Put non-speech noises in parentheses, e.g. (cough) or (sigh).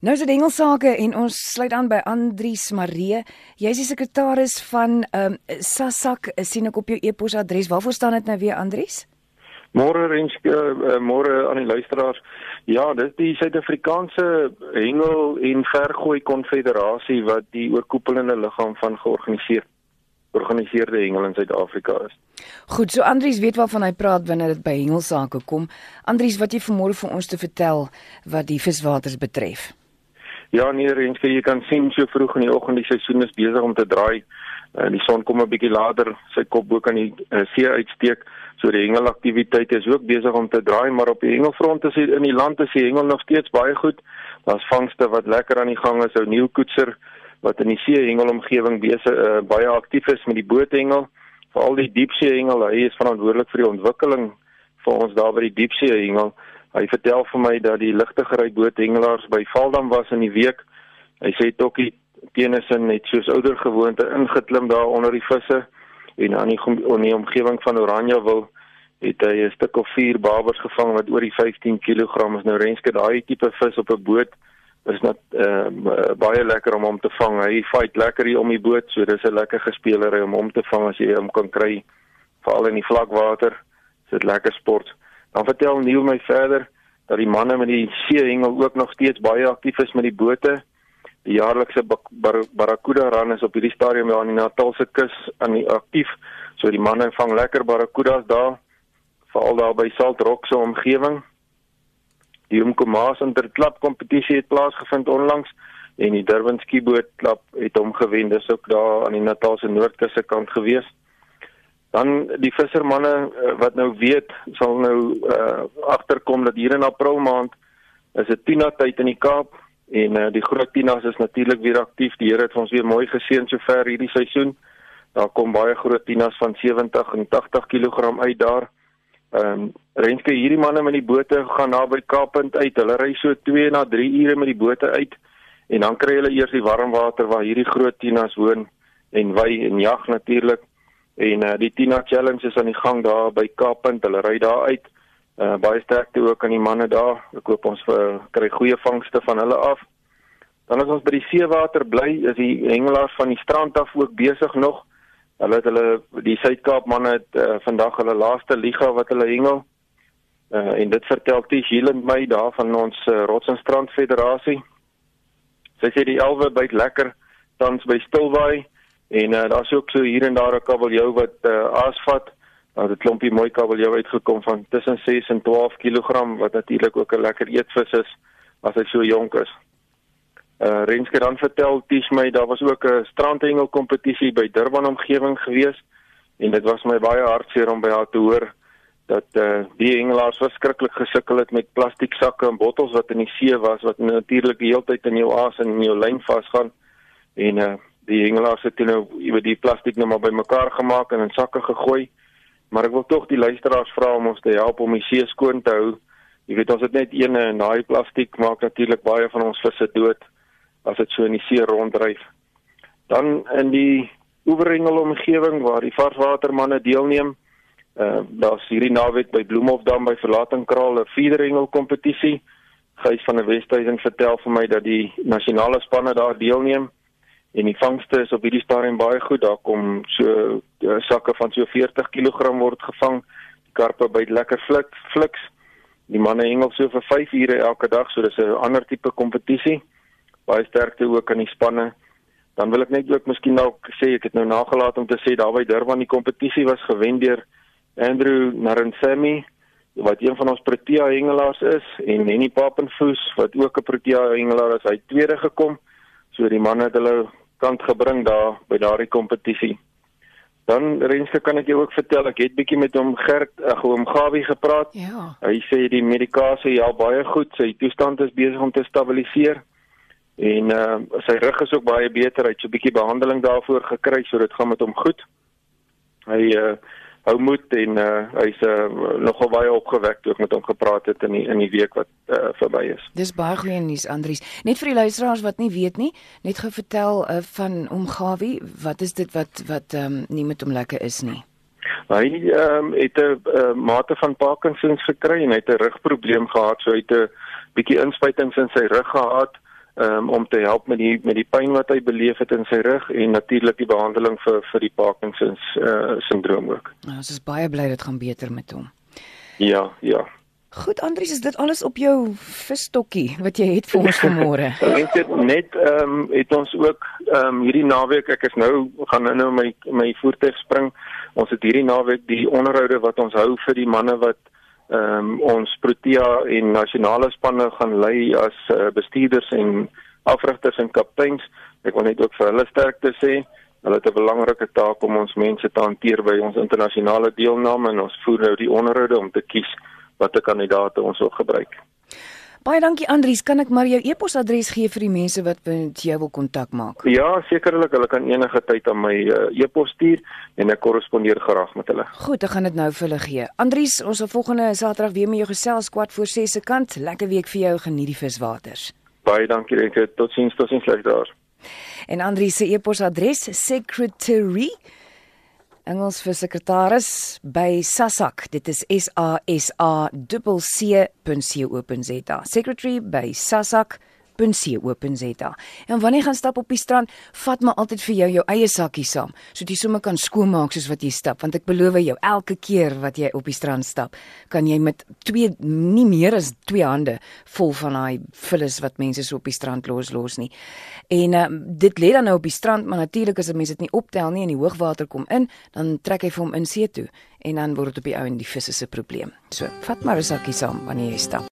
Nou is dit Engelsake en ons sluit aan by Andrius Maree. Jy's die sekretaris van ehm um, Sasak, sien ek op jou e-posadres. Waarvoor staan dit nou weer Andrius? Môre Renske, uh, môre aan die luisteraars. Ja, dis die Suid-Afrikaanse Hengel en Vergooi Konfederasie wat die oorkoepelende liggaam van georganiseerde organiseerde hengel in Suid-Afrika is. Goed, so Andrius weet waarvan hy praat wanneer dit by hengelsake kom. Andrius, wat jy vanmôre vir ons te vertel wat die viswaters betref? Ja, nee, Renske, jy kan sien so vroeg in die oggend die seisoen is besig om te draai. Uh, die son kom 'n bietjie later, sy kop bo kan die uh, see uitsteek. So die hengelaktiwiteit is ook besig om te draai, maar op die hengelfront is in die land is die hengel nog steeds baie goed. Daar's vangste wat lekker aan die gang is. Ou Neil Koetser wat in die see hengelomgewing besig uh, baie aktief is met die boothengel. Veral die diepsee hengel, hy is verantwoordelik vir die ontwikkeling vir ons daar by die diepsee hengel. Hy vertel vir my dat die ligtegery boothengelaars by Valdam was in die week. Hy sê Tokkie Tenissen net soos ouer gewoonte ingeklim daar onder die visse en aan die, in die omgewing van Oranje wil het hy 'n stuk of 4 babers gevang wat oor die 15 kg is. Nou renske daai tipe vis op 'n boot is net uh, baie lekker om hom te vang. Hy fight lekker hier om die boot, so dis 'n lekker gespelery om hom te vang as jy hom kan kry veral in die vlakwater. Dit lekker sport. Dan vertel Neil my verder dat die manne met die seehengel ook nog steeds baie aktief is met die bote. Die jaarlikse bar barracuda run is op hierdie stadium daar in die Natalse kus aan die aktief. So die manne vang lekker barracudas daar veral daar by Salt Rock se omgewing. Die Umkomaas interklub kompetisie het plaasgevind onlangs en die Durban skieboot klub het hom gewen. Dis ook daar aan die Natalse noordkus se kant gewees. Dan die vissermanne uh, wat nou weet sal nou uh, agterkom dat hier in April maand is dit Tina tyd in die Kaap en uh, die groot Tinas is natuurlik weer aktief. Die Here het ons weer mooi geseën sover hierdie seisoen. Daar kom baie groot Tinas van 70 en 80 kg uit daar. Ehm um, renske hierdie manne met die bote gaan na by Kaappunt uit. Hulle ry so 2 na 3 ure met die bote uit en dan kry hulle eers die warm water waar hierdie groot Tinas woon en wy en jag natuurlik. En uh, die Tina Challenge is aan die gang daar by Kaappunt. Hulle ry daar uit. Uh, baie sterkte ook aan die manne daar. Ek hoop ons vir, kry goeie vangste van hulle af. Dan as ons by die seewater bly, is die hengelaars van die strand af ook besig nog. Hulle het hulle die Suid-Kaap manne het uh, vandag hulle laaste liga wat hulle hengel. Uh, en dit vertel Tish Hiland my daar van ons uh, Rots en Strand Federasie. Sy sê die elwe byt lekker tans by Stilbaai. En uh, daar's ook so hier en daar 'n kabeljou wat uh, aasvat. Nou dit klompie mooi kabeljou uitgekom van tussen 6 en 12 kg wat natuurlik ook 'n lekker eetvis is as hy so jonk is. Uh Renske dan vertel Ties my daar was ook 'n strandhengel kompetisie by Durban omgewing gewees en dit was my baie hartseer om by haar te hoor dat uh die hengelaars verskriklik gesukkel het met plastiek sakke en bottels wat in die see was wat natuurlik die hele tyd in jou aas en in jou lyn vasgaan en uh die hengelaars het nou iewers die plastiek nou maar bymekaar gemaak en in sakke gegooi. Maar ek wil tog die luisteraars vra om ons te help om die see skoon te hou. Jy weet ons het net een en daai plastiek maak natuurlik baie van ons visse dood as dit so in die see ronddryf. Dan in die oeverhengel omgewing waar die varswatermanne deelneem, uh daar's hierdie naweek by Bloemhofdam by Verlatingkraal 'n vierhengel kompetisie. Gys van die Wesduisen vertel vir my dat die nasionale spanne daar deelneem en die vangste is op hierdie stadium baie goed. Daar kom so uh, sakke van so 40 kg word gevang. Die karpe byt lekker flik fliks. Die manne hengel so vir 5 ure elke dag, so dis 'n ander tipe kompetisie. Baie sterkte ook aan die spanne. Dan wil ek net ook miskien nou sê ek het nou nagelaat om te sê daar by Durban die kompetisie was gewen deur Andrew Naransemi wat een van ons Protea hengelaars is en Henny Papenfoos wat ook 'n Protea hengelaar is. Hy het tweede gekom. So die manne het hulle kant gebring daar by daardie kompetisie. Dan Renske kan ek jou ook vertel ek het bietjie met hom Gert ag hom Gawie gepraat. Ja. Hy sê die medikasie ja baie goed, sy toestand is besig om te stabiliseer. En uh sy rug is ook baie beter. Hy het so 'n bietjie behandeling daarvoor gekry, so dit gaan met hom goed. Hy uh hou moed en uh, hy's uh, nogal baie opgewek toe ek met hom gepraat het in die, in die week wat uh, verby is. Dis baie goeie nuus Andries. Net vir die luisteraars wat nie weet nie, net gou vertel uh, van Omgawi, wat is dit wat wat um, nie met hom lekker is nie? Hy um, het 'n uh, mate van Parkinson gekry en hy het 'n rugprobleem gehad, so hy het 'n bietjie inspuitings in sy rug gehad um, om te help met die met die pyn wat hy beleef het in sy rug en natuurlik die behandeling vir vir die Parkinson uh, sindroom ook. Nou, ons is baie bly dit gaan beter met hom. Ja, ja. Goed Andries, is dit alles op jou visstokkie wat jy het vir ons vanmôre? (laughs) Het net ehm um, het ons ook ehm um, hierdie naweek, ek is nou gaan nou my my voertuig spring. Ons het hierdie naweek die onderhoude wat ons hou vir die manne wat ehm um, ons Protea en nasionale spanne gaan lei as uh, bestuurders en afrigters en kapteins. Ek wil net ook vir hulle sterkte sê. Hulle het 'n belangrike taak om ons mense te hanteer by ons internasionale deelname en ons voer nou die onderhoude om te kies watter kandidaate ons wil gebruik. Baie dankie Andries, kan ek maar jou e-posadres gee vir die mense wat met jou wil kontak maak? Ja, sekerlik, hulle kan enige tyd aan my uh, e-pos stuur en ek korrespondeer graag met hulle. Goed, ek gaan dit nou vir hulle gee. Andries, ons sal volgende Saterdag weer met jou gesels kwart voor 6 se kant. Lekker week vir jou, geniet die viswaters. Baie dankie, Renke. Totsiens, totsiens, luisteraars. En Andries se e-posadres secretary Engels vir sekretaris by SASAC. Dit is S A S A C C .co .za. Secretary by SASAC www.co.za. En wanneer jy gaan stap op die strand, vat maar altyd vir jou jou eie sakkie saam, sodat jy sommer kan skoonmaak soos wat jy stap, want ek beloof jou, elke keer wat jy op die strand stap, kan jy met twee nie meer as twee hande vol van daai vullis wat mense so op die strand los los nie. En uh, dit lê dan nou op die strand, maar natuurlik as 'n mens dit nie optel nie en die hoogwater kom in, dan trek hy vir hom in see toe en dan word dit op die ou en die visse se probleem. So, vat maar 'n sakkie saam wanneer jy stap.